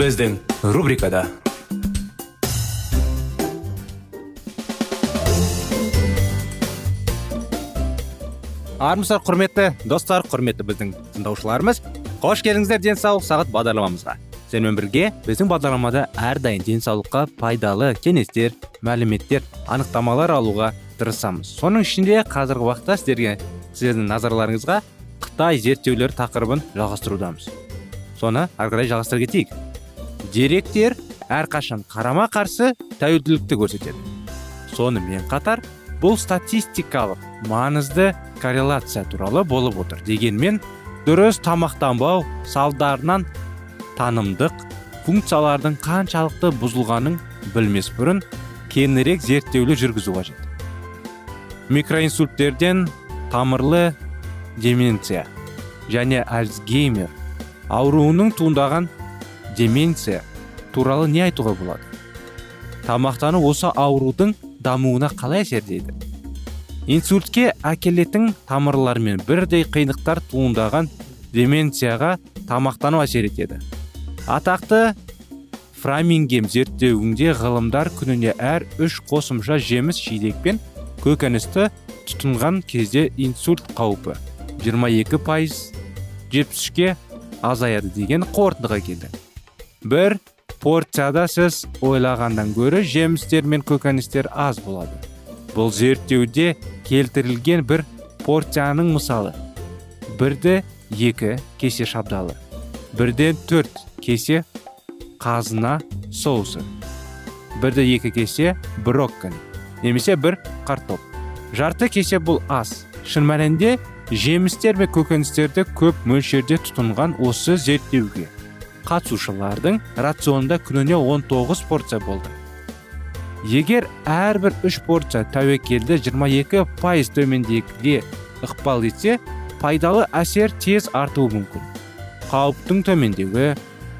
Біздің рубрикада армысыздар құрметті достар құрметті біздің тыңдаушыларымыз қош келдіңіздер денсаулық сағат бағдарламамызға сіздермен бірге біздің бағдарламада әрдайым денсаулыққа пайдалы кеңестер мәліметтер анықтамалар алуға тырысамыз соның ішінде қазіргі уақытта сіздерге сіздердің назарларыңызға қытай зерттеулер тақырыбын жалғастырудамыз соны ары қарай жалғастыра кетейік деректер әрқашан қарама қарсы тәуелділікті көрсетеді. Сонымен қатар бұл статистикалық маңызды корреляция туралы болып отыр дегенмен дұрыс тамақтанбау салдарынан танымдық функциялардың қаншалықты бұзылғанын білмес бұрын кеңірек зерттеулер жүргізу қажет. Микроинсульттерден тамырлы деменция және альцгеймер ауруының туындаған деменция туралы не айтуға болады. Тамақтану осы аурудың дамуына қалай әсердейді инсультке әкелетін тамырлармен бірдей қиындықтар туындаған деменцияға тамақтану әсер етеді. Атақты фрамингем зерттеуінде ғылымдар күніне әр үш қосымша жеміс жидек пен көкөністі тұтынған кезде инсульт қаупі 22 пайыз жетпіске азаяды деген қорытындыға келді. Бір порцияда сіз ойлағандан гөрі жемістер мен көкөністер аз болады. Бұл зерттеуде келтірілген бір порцияның мысалы. Бірді екі кесе шабдалы. Бірден төрт кесе қазына соусы. Бірді екі кесе брокколи немесе бір картоп. Жарты кесе бұл аз. Шын мәнінде жемістер мен көкөністерді көп мөлшерде тұтынған осы зерттеуге. Қатысушылардың рационында күніне 19 порция болды. Егер әрбір үш порция тәуекелді 22 пайыз төмендегіге ықпал етсе пайдалы әсер тез артуы мүмкін. Қауіптің төмендеуі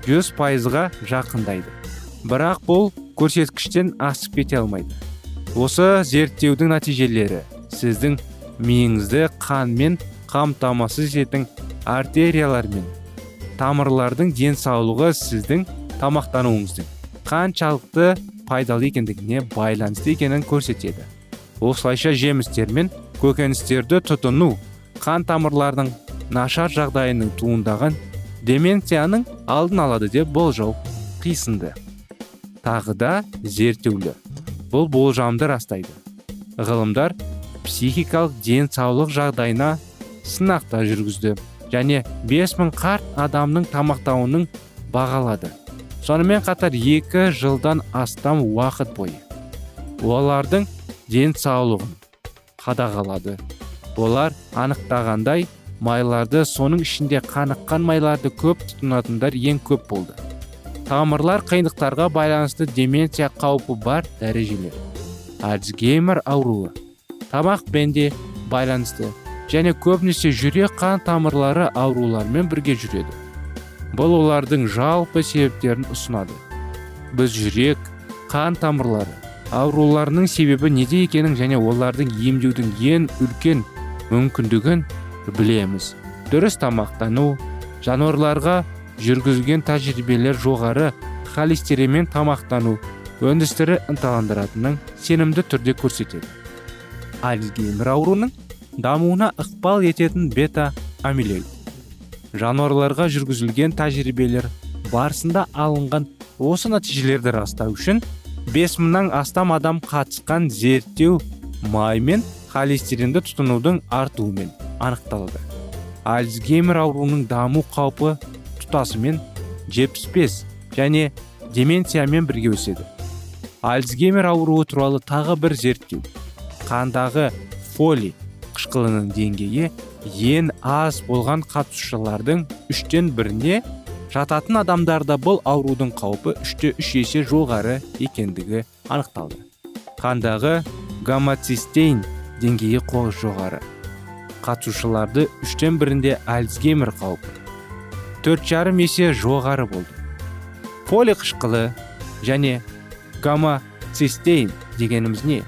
100 пайызға жақындайды. Бірақ бұл көрсеткіштен асып кете алмайды. Осы зерттеудің нәтижелері сіздің миыңызды қанмен қамтамасыз ететін артериялар мен тамырлардың денсаулығы сіздің тамақтануыңыздың қаншалықты пайдалы екендігіне байланысты екенін көрсетеді. Осылайша жемістер мен көкөністерді тұтыну қан тамырлардың нашар жағдайының туындаған деменцияның алдын алады деп болжау қисынды. Тағы да зерттеулер бұл болжамды растайды. Ғылымдар психикалық денсаулық жағдайына сынақтар жүргізді. Және 5000 қарт адамның тамақтауының бағалады. Сонымен қатар екі жылдан астам уақыт бойы олардың денсаулығын қадағалады. Олар анықтағандай майларды соның ішінде қаныққан майларды көп тұтынатындар ең көп болды. Тамырлар қиындықтарға байланысты деменция қаупі бар дәрежелер. Альцгеймер ауруы. Тамақпен де байланысты және көбінесе жүрек қан тамырлары аурулармен бірге жүреді. Бұл олардың жалпы себептерін ұсынады. Біз жүрек қан тамырлары ауруларының себебі неде екенін және олардың емдеудің ең үлкен мүмкіндігін білеміз. Дұрыс тамақтану жануарларға жүргізілген тәжірибелер жоғары холестеринмен тамақтану өндірістері ынталандыратынын сенімді түрде көрсетеді. Альцгеймер ауруының дамуына ықпал ететін бета амилоид жануарларға жүргізілген тәжірибелер барысында алынған осы нәтижелерді растау үшін бес мыңнан астам адам қатысқан зерттеу май мен холестеринді тұтынудың артуымен анықталды. Альцгеймер ауруының даму қаупі тұтасымен 75 және деменциямен бірге өседі. Альцгеймер ауруы туралы тағы бір зерттеу. Қандағы фоли қышқылының деңгейі ең аз болған қатысушылардың үштен біріне жататын адамдарда бұл аурудың қаупі үште үш есе жоғары екендігі анықталды. Қандағы гомоцистейн деңгейі қоғыз жоғары. Қатысушыларды үштен бірінде альцгеймер қаупі төрт жарым есе жоғары болды. Фоли қышқылы және гомоцистейн дегеніміз не?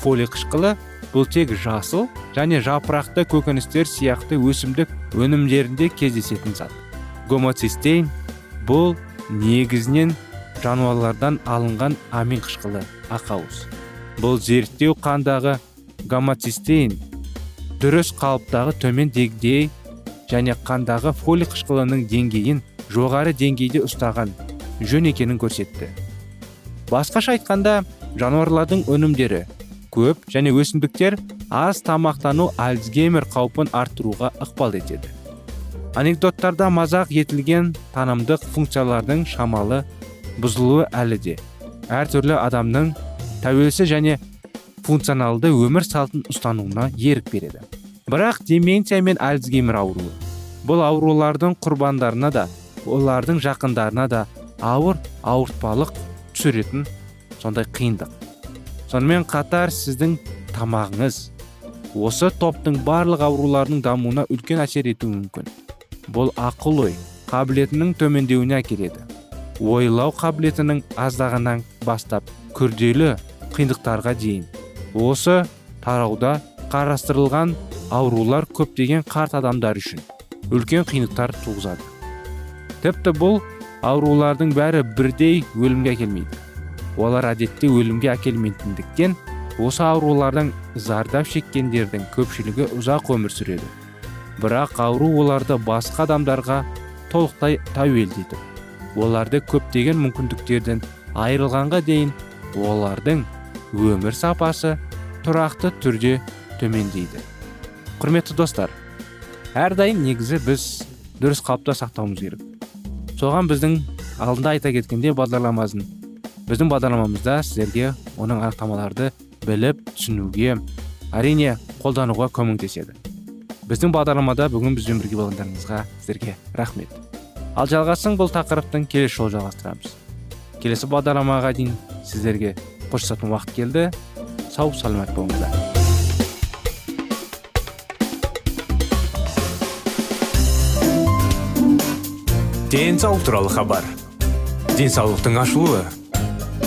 Фоли қышқылы бұл тек жасыл және жапырақты көкөністер сияқты өсімдік өнімдерінде кездесетін зат. Гомоцистейн бұл негізінен жануарлардан алынған амин қышқылы ақауыз. Бұл зерттеу қандағы гомоцистейн дұрыс қалыптағы төмен деңгей және қандағы фоли қышқылының деңгейін жоғары деңгейде ұстаған жөн екенін көрсетті. Басқаша айтқанда жануарлардың өнімдері көп және өсімдіктер аз тамақтану альцгеймер қаупін арттыруға ықпал етеді. Анекдоттарда мазақ етілген танымдық функциялардың шамалы бұзылуы әлі де. Әртүрлі адамның тәуелсіз және функционалды өмір салтын ұстануына ерік береді. Бірақ деменция мен альцгеймер ауруы бұл аурулардың құрбандарына да олардың жақындарына да ауыр ауыртпалық түсіретін сондай қиындық. Сонымен қатар сіздің тамағыңыз осы топтың барлық ауруларының дамуына үлкен әсер етуі мүмкін. Бұл ақыл ой қабілетінің төмендеуіне әкеледі. Ойлау қабілетінің аздағаннан бастап күрделі қиындықтарға дейін. Осы тарауда қарастырылған аурулар көптеген қарт адамдар үшін үлкен қиындықтар туғызады. Тіпті бұл аурулардың бәрі бірдей өлімге әкелмейді. Олар әдетте өлімге әкелмейтіндіктен осы аурулардан зардап шеккендердің көпшілігі ұзақ өмір сүреді. Бірақ ауру оларды басқа адамдарға толықтай тәуелді етіп оларды көптеген мүмкіндіктерден айырылғанға дейін олардың өмір сапасы тұрақты түрде төмендейді. Құрметті достар әрдайым негізі біз дұрыс қалыпта сақтауымыз керек. Соған біздің алдында айта кеткенде бағдарламасын біздің бағдарламамызда сіздерге оның анықтамаларды біліп түсінуге әрине қолдануға көмектеседі. Біздің бағдарламада бүгін бізбен бірге болғандарыңызға сіздерге рахмет. Ал жалғасын бұл тақырыптың келесі жолы жалғастырамыз. Келесі бағдарламаға дейін сіздерге қоштасатын уақыт келді. Сау саламат болыңыздар. Денсаулық туралы хабар. Денсаулықтың ашылуы.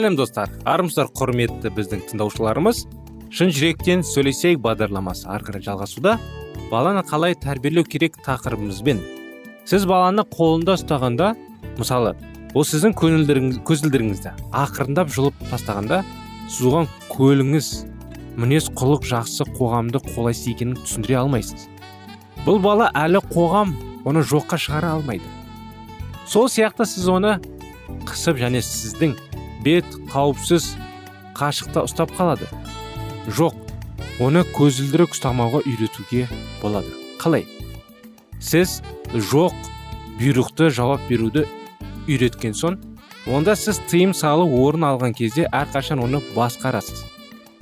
Сәлем достар. Армысыздар құрметті біздің тыңдаушыларымыз. Шын жүректен сөйлесейік бағдарламасы ары қарай жалғасуда. Баланы қалай тәрбиелеу керек тақырыбымызбен. Сіз баланы қолында ұстағанда мысалы ол сіздің көңілдеріңіз көзілдіріңізді ақырындап жұлып тастағанда сіз оған көліңіз мінез құлық жақсы қоғамды қолайсыз екенін түсіндіре алмайсыз. Бұл бала әлі қоғам оны жоққа шығара алмайды. Сол сияқты сіз оны қысып және сіздің бет қауіпсіз қашықта ұстап қалады. Жоқ оны көзілдірік ұстамауға үйретуге болады. Қалай? Сіз жоқ бұйрықты жауап беруді үйреткен соң онда сіз тыйым салу орын алған кезде әрқашан оны басқарасыз.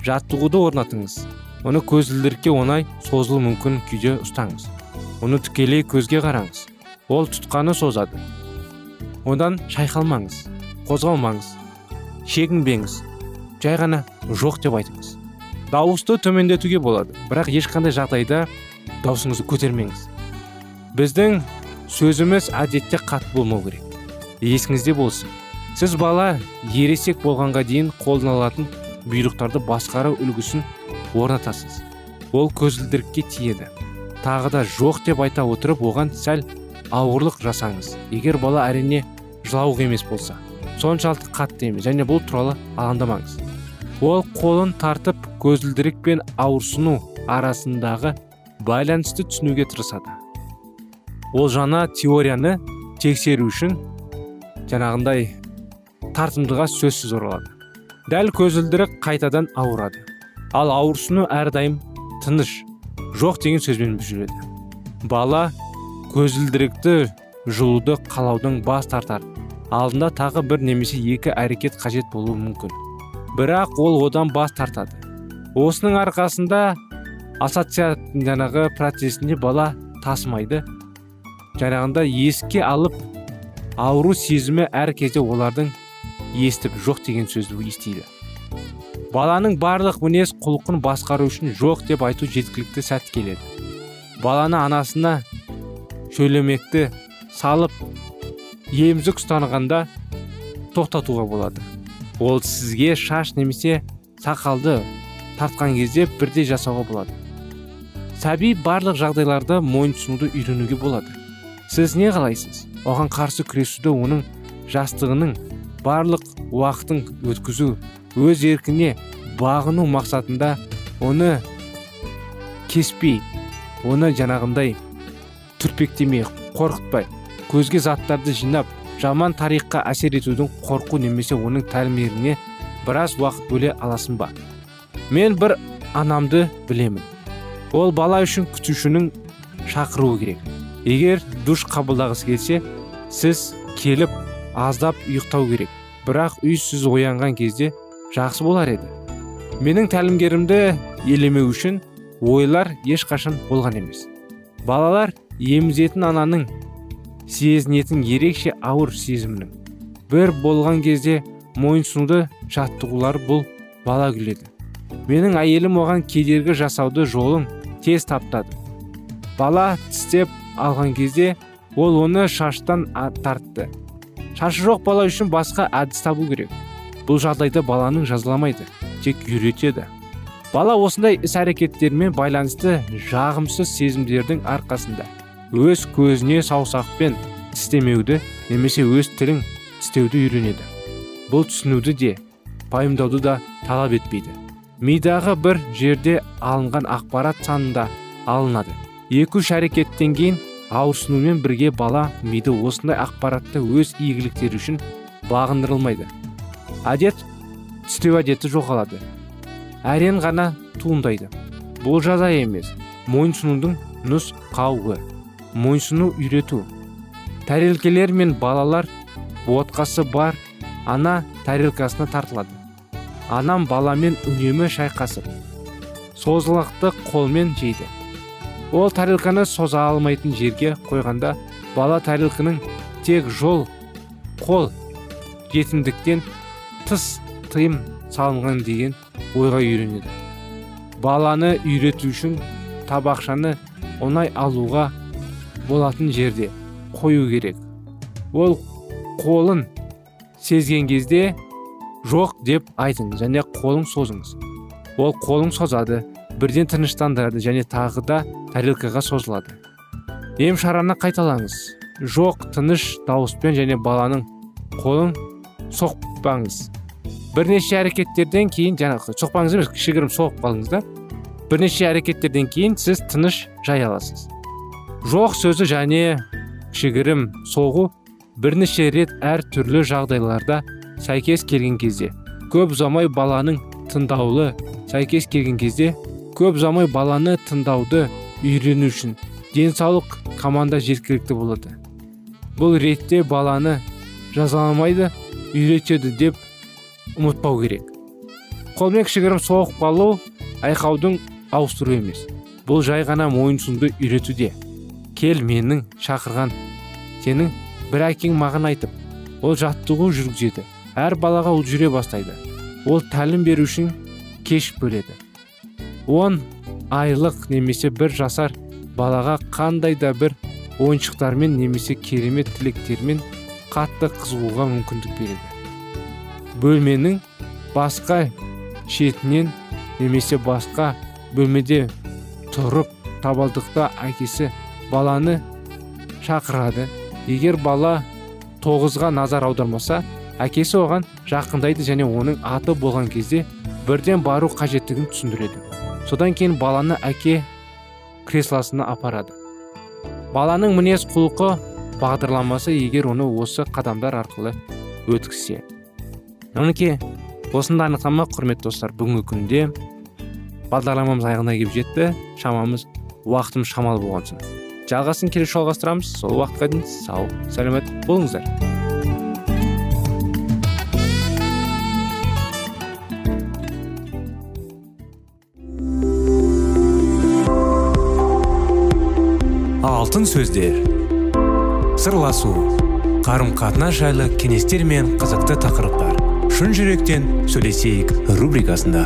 Жаттығуды орнатыңыз. Оны көзілдірікке оңай созылуы мүмкін күйде ұстаңыз. Оны тікелей көзге қараңыз. Ол тұтқаны созады. Одан шайқалмаңыз қозғалмаңыз. Шегінбеңіз. Жай ғана жоқ деп айтыңыз. Дауысты төмендетуге болады бірақ ешқандай жағдайда даусыңызды көтермеңіз. Біздің сөзіміз әдетте қатты болмау керек. Есіңізде болсын. Сіз бала ересек болғанға дейін қолданылатын бұйрықтарды басқару үлгісін орнатасыз. Ол көзілдірікке тиеді. Тағы да жоқ деп айта отырып оған сәл ауырлық жасаңыз. Егер бала әрине жылауық емес болса. Соншалықты қатты емес. Және бұл туралы алаңдамаңыз. Ол қолын тартып көзілдірік пен ауырсыну арасындағы байланысты түсінуге тырысады. Ол жаңа теорияны тексеру үшін жаңағындай тартымдыға сөзсіз оралады. Дәл көзілдірік қайтадан ауырады. Ал ауырсыну әрдайым тыныш жоқ деген сөзбен жүреді бала көзілдірікті жұлуды қалаудың бас тартар. Алдында тағы бір немесе екі әрекет қажет болуы мүмкін. Бірақ ол одан бас тартады. Осының арқасында ассоциат жаңағы процесінде бала тасымайды. Жаңағында еске алып ауру сезімі әр кезде олардың естіп жоқ деген сөзді естиді. Баланың барлық мінез құлқын басқару үшін жоқ деп айту жеткілікті сәт келеді. Баланы анасына шөлемекті салып емзік ұстанғанда тоқтатуға болады. Ол сізге шаш немесе сақалды тартқан кезде бірдей жасауға болады. Сәби барлық жағдайларда мойынсұнуды үйренуге болады. Сіз не қалайсыз? Оған қарсы күресуді оның жастығының барлық уақытын өткізу өз еркіне бағыну мақсатында оны кеспей оны жаңағындай түрпектемей қорқытпай. Көзге заттарды жинап жаман тарихқа әсер етудің қорқу немесе оның тәлімдеріне біраз уақыт бөле аласың ба? Мен бір анамды білемін. Ол бала үшін күтушінің шақыруы керек. Егер душ қабылдағысы келсе сіз келіп аздап ұйықтау керек. Бірақ үй сіз оянған кезде жақсы болар еді. Менің тәлімгерімді елемеу үшін ойлар ешқашан болған емес. Балалар емізетін ананың сезінетін ерекше ауыр сезімнің. Бір болған кезде мойынсұнуды жаттығулар бұл бала күледі. Менің әйелім оған кедергі жасауды жолын тез таптады. Бала тістеп алған кезде ол оны шаштан тартты. Шашы жоқ бала үшін басқа әдіс табу керек. Бұл жағдайда баланың жазаламайды тек үйретеді. Бала осындай іс әрекеттермен байланысты жағымсыз сезімдердің арқасында. Өз көзіне саусақпен тістемеуді немесе өз тілін тістеуді үйренеді. Бұл түсінуді де пайымдауды да талап етпейді. Мидағы бір жерде алынған ақпарат санында алынады. Екі үш әрекеттен кейін ауырсынумен бірге бала миды осындай ақпаратты өз игіліктері үшін бағындырылмайды. Әдет тістеу әдеті жоғалады. Әрен ғана туындайды. Бұл жаза емес. Мойынсұнудың нұсқауы мойынсұну үйрету. Тәрелкелер мен балалар ботқасы бар ана тәрелкасына тартылады. Анам баламен үнемі шайқасып созылақты қолмен жейді. Ол тарелканы соза алмайтын жерге қойғанда бала тарелканың тек жол қол жетімдіктен тыс тыйым салынған деген ойға үйренеді. Баланы үйрету үшін табақшаны оңай алуға болатын жерде қою керек. Ол қолын сезген кезде жоқ деп айтыңыз және қолын созыңыз. Ол қолын созады бірден тыныштандырады және тағы да тарелкаға созылады. Ем шараны қайталаңыз. Жоқ тыныш дауыспен және баланың қолын соқпаңыз. Бірнеше әрекеттерден кейін жаңағы соқпаңыз емес кішігірім соғып қалдыңыз да. Бірнеше әрекеттерден кейін сіз тыныш жай аласыз. Жоқ сөзі және кішігірім соғу бірнеше рет әр түрлі жағдайларда сәйкес келген кезде көп ұзамай баланың тыңдаулы сәйкес келген кезде көп ұзамай баланы тыңдауды үйрену үшін денсаулық команда жеткілікті болады. Бұл ретте баланы жазаламайды үйретеді деп ұмытпау керек. Қолмен кішігірім соғып қалу айқаудың ауыстыру емес. Бұл жай ғана мойынсұнды үйретуде. Кел менің шақырған. Сенің бір әкең маған айтып ол жаттығу жүргізеді. Әр балаға ол жүре бастайды. Ол тәлім беру үшін кеш бөледі. Он айлық немесе бір жасар балаға қандай да бір ойыншықтармен немесе керемет тілектермен қатты қызығуға мүмкіндік береді. Бөлменің басқа шетінен немесе басқа бөлмеде тұрып табалдықта әкесі баланы шақырады. Егер бала тоғызға назар аудармаса әкесі оған жақындайды және оның аты болған кезде бірден бару қажеттігін түсіндіреді. Содан кейін баланы әке креслосына апарады. Баланың мінез құлқы бағдарламасы егер оны осы қадамдар арқылы өткізсе. Мінекей осындай анықтама құрметті достар бүгінгі күнде бағдарламамыз аяғына келіп жетті. Шамамыз уақытымыз шамалы болған соң. Жалғасын келесі жалғастырамыз сол уақытқа дейін сау сәлемет болыңыздар. Алтын сөздер. Сырласу. Қарым қатынас жайлы кеңестер мен қызықты тақырыптар. Шын жүректен сөйлесейік рубрикасында.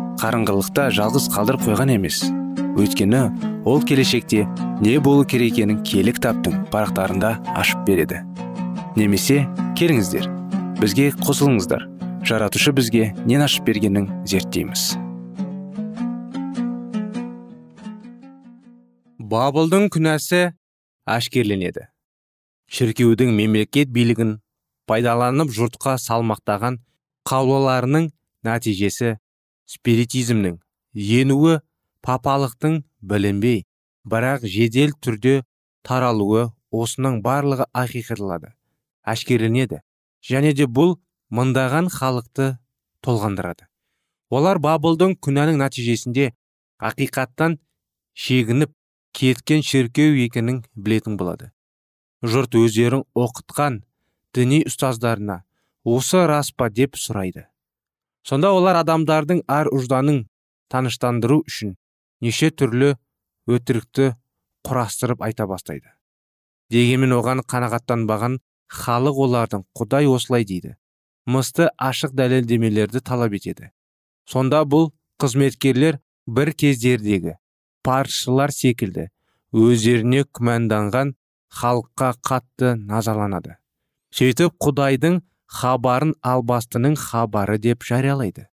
қарыңғылықта жалғыз қалдырып қойған емес. Өйткені ол келешекте не болу керек екенін кітаптың парақтарында ашып береді. Немесе келіңіздер бізге қосылыңыздар. Жаратушы бізге нен ашып бергенін зерттейміз. Бабылдың күнәсі ашкерленеді шіркеудің мемлекет билігін пайдаланып жұртқа салмақтаған қаулыларының нәтижесі спиритизмнің енуі папалықтың білінбей бірақ жедел түрде таралуы осының барлығы ақиқатылады әшкереленеді және де бұл мыңдаған халықты толғандырады. Олар бабылдың күнәнің нәтижесінде ақиқаттан шегініп кеткен шіркеу екенін білетін болады. Жұрт өздерін оқытқан діни ұстаздарына осы рас па деп сұрайды. Сонда олар адамдардың ар ұжданын таныштандыру үшін неше түрлі өтірікті құрастырып айта бастайды. Дегенмен оған қанағаттанбаған халық олардың құдай осылай дейді мысты ашық дәлелдемелерді талап етеді. Сонда бұл қызметкерлер бір кездердегі паршылар секілді өздеріне күмәнданған халыққа қатты назаланады сөйтіп құдайдың хабарын албастының хабары деп жариялайды.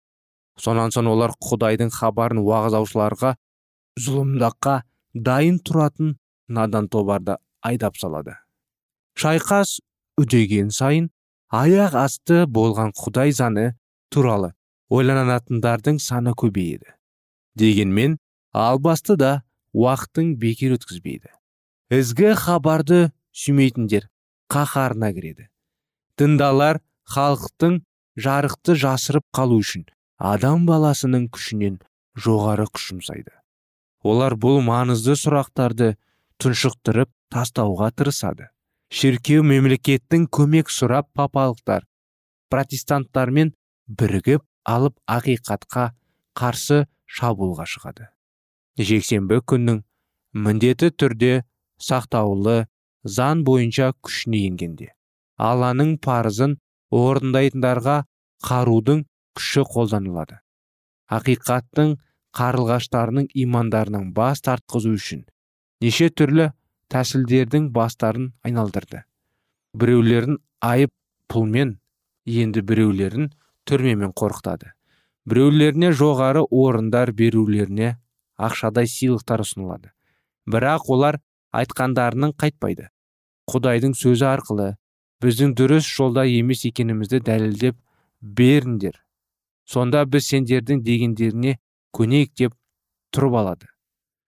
Сонан соң олар құдайдың хабарын уағыздаушыларға зұлымдаққа дайын тұратын надан тобарды айдап салады. Шайқас үдеген сайын аяқ асты болған құдай заны туралы ойланатындардың саны көбейеді. Дегенмен албасты да уақытын бекер өткізбейді. Ізгі хабарды сүймейтіндер қаһарына кіреді. Діндалар халықтың жарықты жасырып қалу үшін адам баласының күшінен жоғары күш жұмсайды олар бұл маңызды сұрақтарды тұншықтырып тастауға тырысады. Шіркеу мемлекеттің көмек сұрап папалықтар протестанттармен бірігіп алып ақиқатқа қарсы шабуылға шығады. Жексенбі күннің міндеті түрде сақтаулы заң бойынша күшіне енгенде. Алланың парызын орындайтындарға қарудың күші қолданылады. Ақиқаттың қарлығаштарының имандарының бас тартқызу үшін неше түрлі тәсілдердің бастарын айналдырды. Біреулерін айып пұлмен енді біреулерін түрмемен қорқытады. Біреулеріне жоғары орындар берулеріне ақшадай сыйлықтар ұсынылады. Бірақ олар айтқандарының қайтпайды. Құдайдың сөзі арқылы біздің дұрыс жолда емес екенімізді дәлелдеп беріңдер. Сонда біз сендердің дегендеріне көнейік деп тұрып алады.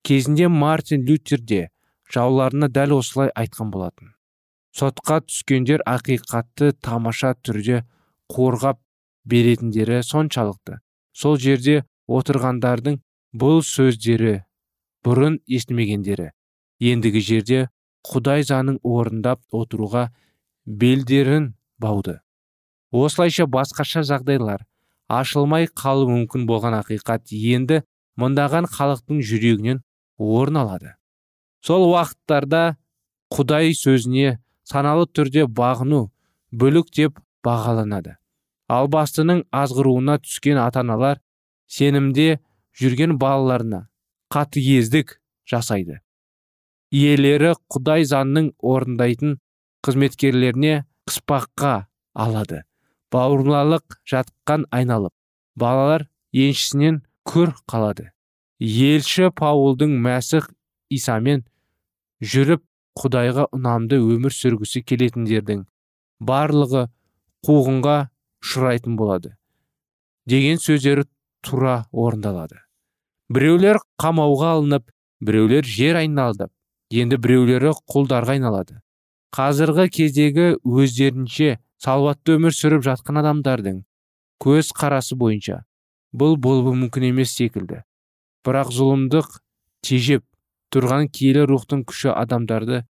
Кезінде мартин лютер де жауларына дәл осылай айтқан болатын. Сотқа түскендер ақиқатты тамаша түрде қорғап беретіндері соншалықты. Сол жерде отырғандардың бұл сөздері бұрын естімегендері. Ендігі жерде құдай заңын орындап отыруға белдерін бауды. Осылайша басқаша жағдайлар ашылмай қалу мүмкін болған ақиқат енді мыңдаған халықтың жүрегінен орын алады. Сол уақыттарда құдай сөзіне саналы түрде бағыну бүлік деп бағаланады. Ал бастының азғыруына түскен ата аналар сенімде жүрген балаларына қатыгездік жасайды. Иелері құдай заңның орындайтын қызметкерлеріне қыспаққа алады. Бауырлалық жатқан айналып балалар еншісінен күр қалады. Елші паулдың мәсіх исамен жүріп құдайға ұнамды өмір сүргісі келетіндердің барлығы қуғынға ұшырайтын болады деген сөздері тура орындалады. Біреулер қамауға алынып біреулер жер айналдып енді біреулері құлдарға айналады. Қазіргі кездегі өздерінше салауатты өмір сүріп жатқан адамдардың көз қарасы бойынша бұл болуы мүмкін емес секілді. Бірақ зұлымдық тежеп тұрған киелі рухтың күші адамдарды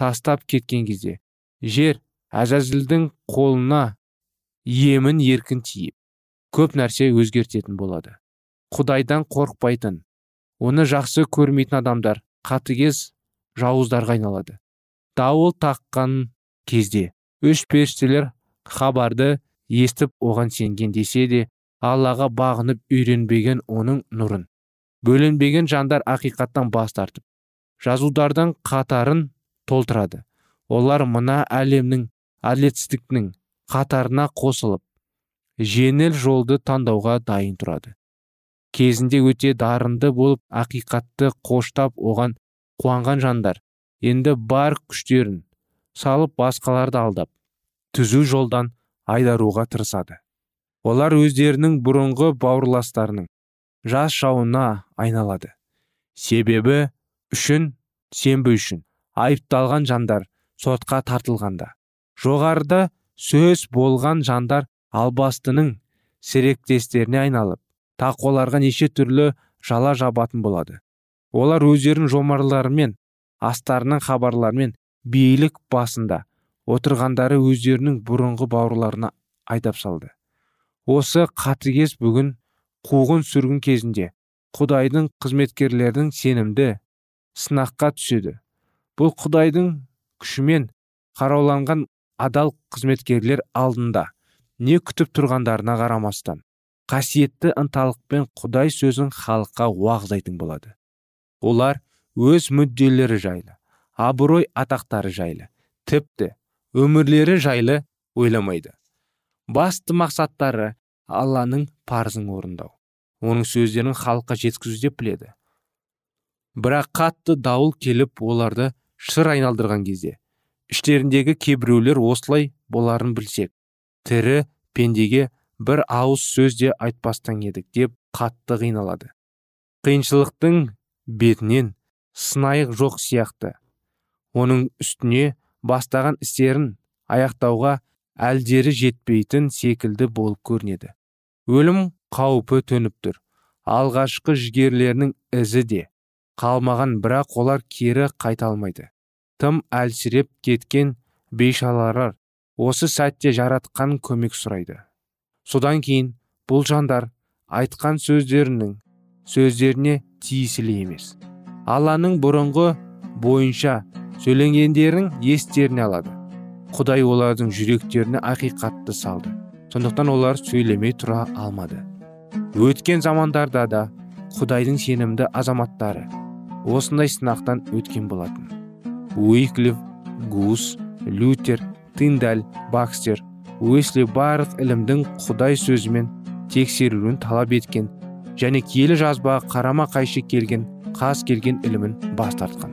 тастап кеткен кезде жер әзәзілдің қолына емін еркін тиіп көп нәрсе өзгертетін болады. Құдайдан қорықпайтын оны жақсы көрмейтін адамдар қатыгез жауыздарға айналады. Дауыл таққан кезде үш періштелер хабарды естіп оған сенген десе де аллаға бағынып үйренбеген оның нұрын. Бөленбеген жандар ақиқаттан бас тартып жазудардың қатарын толтырады. Олар мына әлемнің әділетсіздіктің қатарына қосылып жеңіл жолды таңдауға дайын тұрады. Кезінде өте дарынды болып ақиқатты қоштап оған қуанған жандар енді бар күштерін салып басқаларды алдап түзу жолдан айдаруға тырысады. Олар өздерінің бұрынғы бауырластарының жас жауына айналады. Себебі үшін сенбі үшін айыпталған жандар сотқа тартылғанда жоғарыда сөз болған жандар албастының серіктестеріне айналып тақуаларға неше түрлі жала жабатын болады. Олар өздерінің жомарларымен астарының хабарларымен билік басында отырғандары өздерінің бұрынғы бауырларына айдап салды. Осы қатыгез бүгін қуғын сүргін кезінде құдайдың қызметкерлердің сенімді сынаққа түседі. Бұл құдайдың күшімен қарауланған адал қызметкерлер алдында не күтіп тұрғандарына қарамастан қасиетті ынталықпен құдай сөзін халыққа уағыздайтын болады. Олар өз мүдделері жайлы абырой атақтары жайлы тіпті өмірлері жайлы ойламайды. Басты мақсаттары алланың парызын орындау оның сөздерін халыққа жеткізу деп біледі. Бірақ қатты дауыл келіп оларды шыр айналдырған кезде іштеріндегі кейбіреулер осылай боларын білсек тірі пендеге бір ауыз сөз де айтпастан едік деп қатты қиналады. Қиыншылықтың бетінен сынайық жоқ сияқты. Оның үстіне бастаған істерін аяқтауға әлдері жетпейтін секілді болып көрінеді. Өлім қаупі төніп тұр. Алғашқы жігерлерінің ізі де қалмаған бірақ олар кері қайта алмайды. Тым әлсіреп кеткен бейшаларар осы сәтте жаратқан көмек сұрайды. Содан кейін бұл жандар айтқан сөздерінің сөздеріне тиесілі емес. Алланың бұрынғы бойынша сөйленгендерін естеріне алады. Құдай олардың жүректеріне ақиқатты салды. Сондықтан олар сөйлемей тұра алмады. Өткен замандарда да құдайдың сенімді азаматтары осындай сынақтан өткен болатын. Уиклиф гус лютер тиндаль бакстер уэсли барлық ілімдің құдай сөзімен тексерілуін талап еткен және киелі жазбаға қарама қайшы келген қас келген ілімін бас тартқан.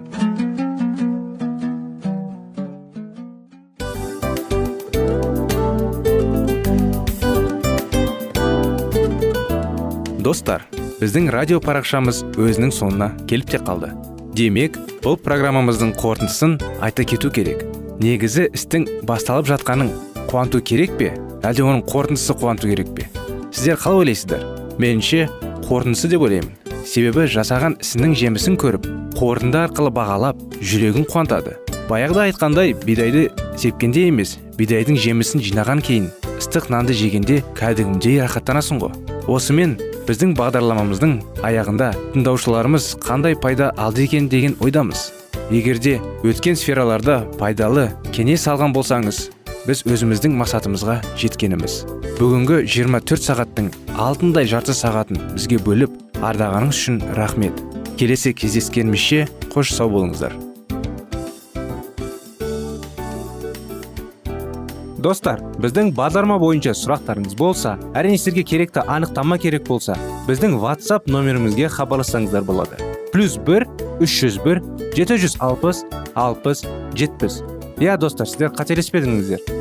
Достар біздің радио парақшамыз өзінің соңына келіп те қалды. Демек бұл программамыздың қорытындысын айта кету керек. Негізі істің басталып жатқаның қуанту керек пе? Әлде оның қорытындысы қуанту керек пе? Сіздер қалай ойлайсыздар? Меніңше қорытындысы деп ойлаймын. Себебі жасаған ісінің жемісін көріп қорытынды арқылы бағалап жүрегін қуантады. Баяғыда айтқандай бидайды сепкенде емес бидайдың жемісін жинаған кейін ыстық нанды жегенде кәдімгідей рахаттанасың ғой. Осымен біздің бағдарламамыздың аяғында тыңдаушыларымыз қандай пайда алды екен деген ойдамыз. Егерде өткен сфераларда пайдалы кеңес алған болсаңыз біз өзіміздің мақсатымызға жеткеніміз. Бүгінгі 24 сағаттың алтындай жарты сағатын бізге бөліп ардағаныңыз үшін рахмет. Келесі кездескенімізше қош сау болыңыздар. Достар біздің бағдарлама бойынша сұрақтарыңыз болса әрине сіздерге керекті анықтама керек болса біздің whatsapp нөмірімізге хабарлассаңыздар болады. Плюс бір үш жүз бір жеті жүз алпыс алпыс жетпіс. Иә достар сіздер қателеспедіңіздер.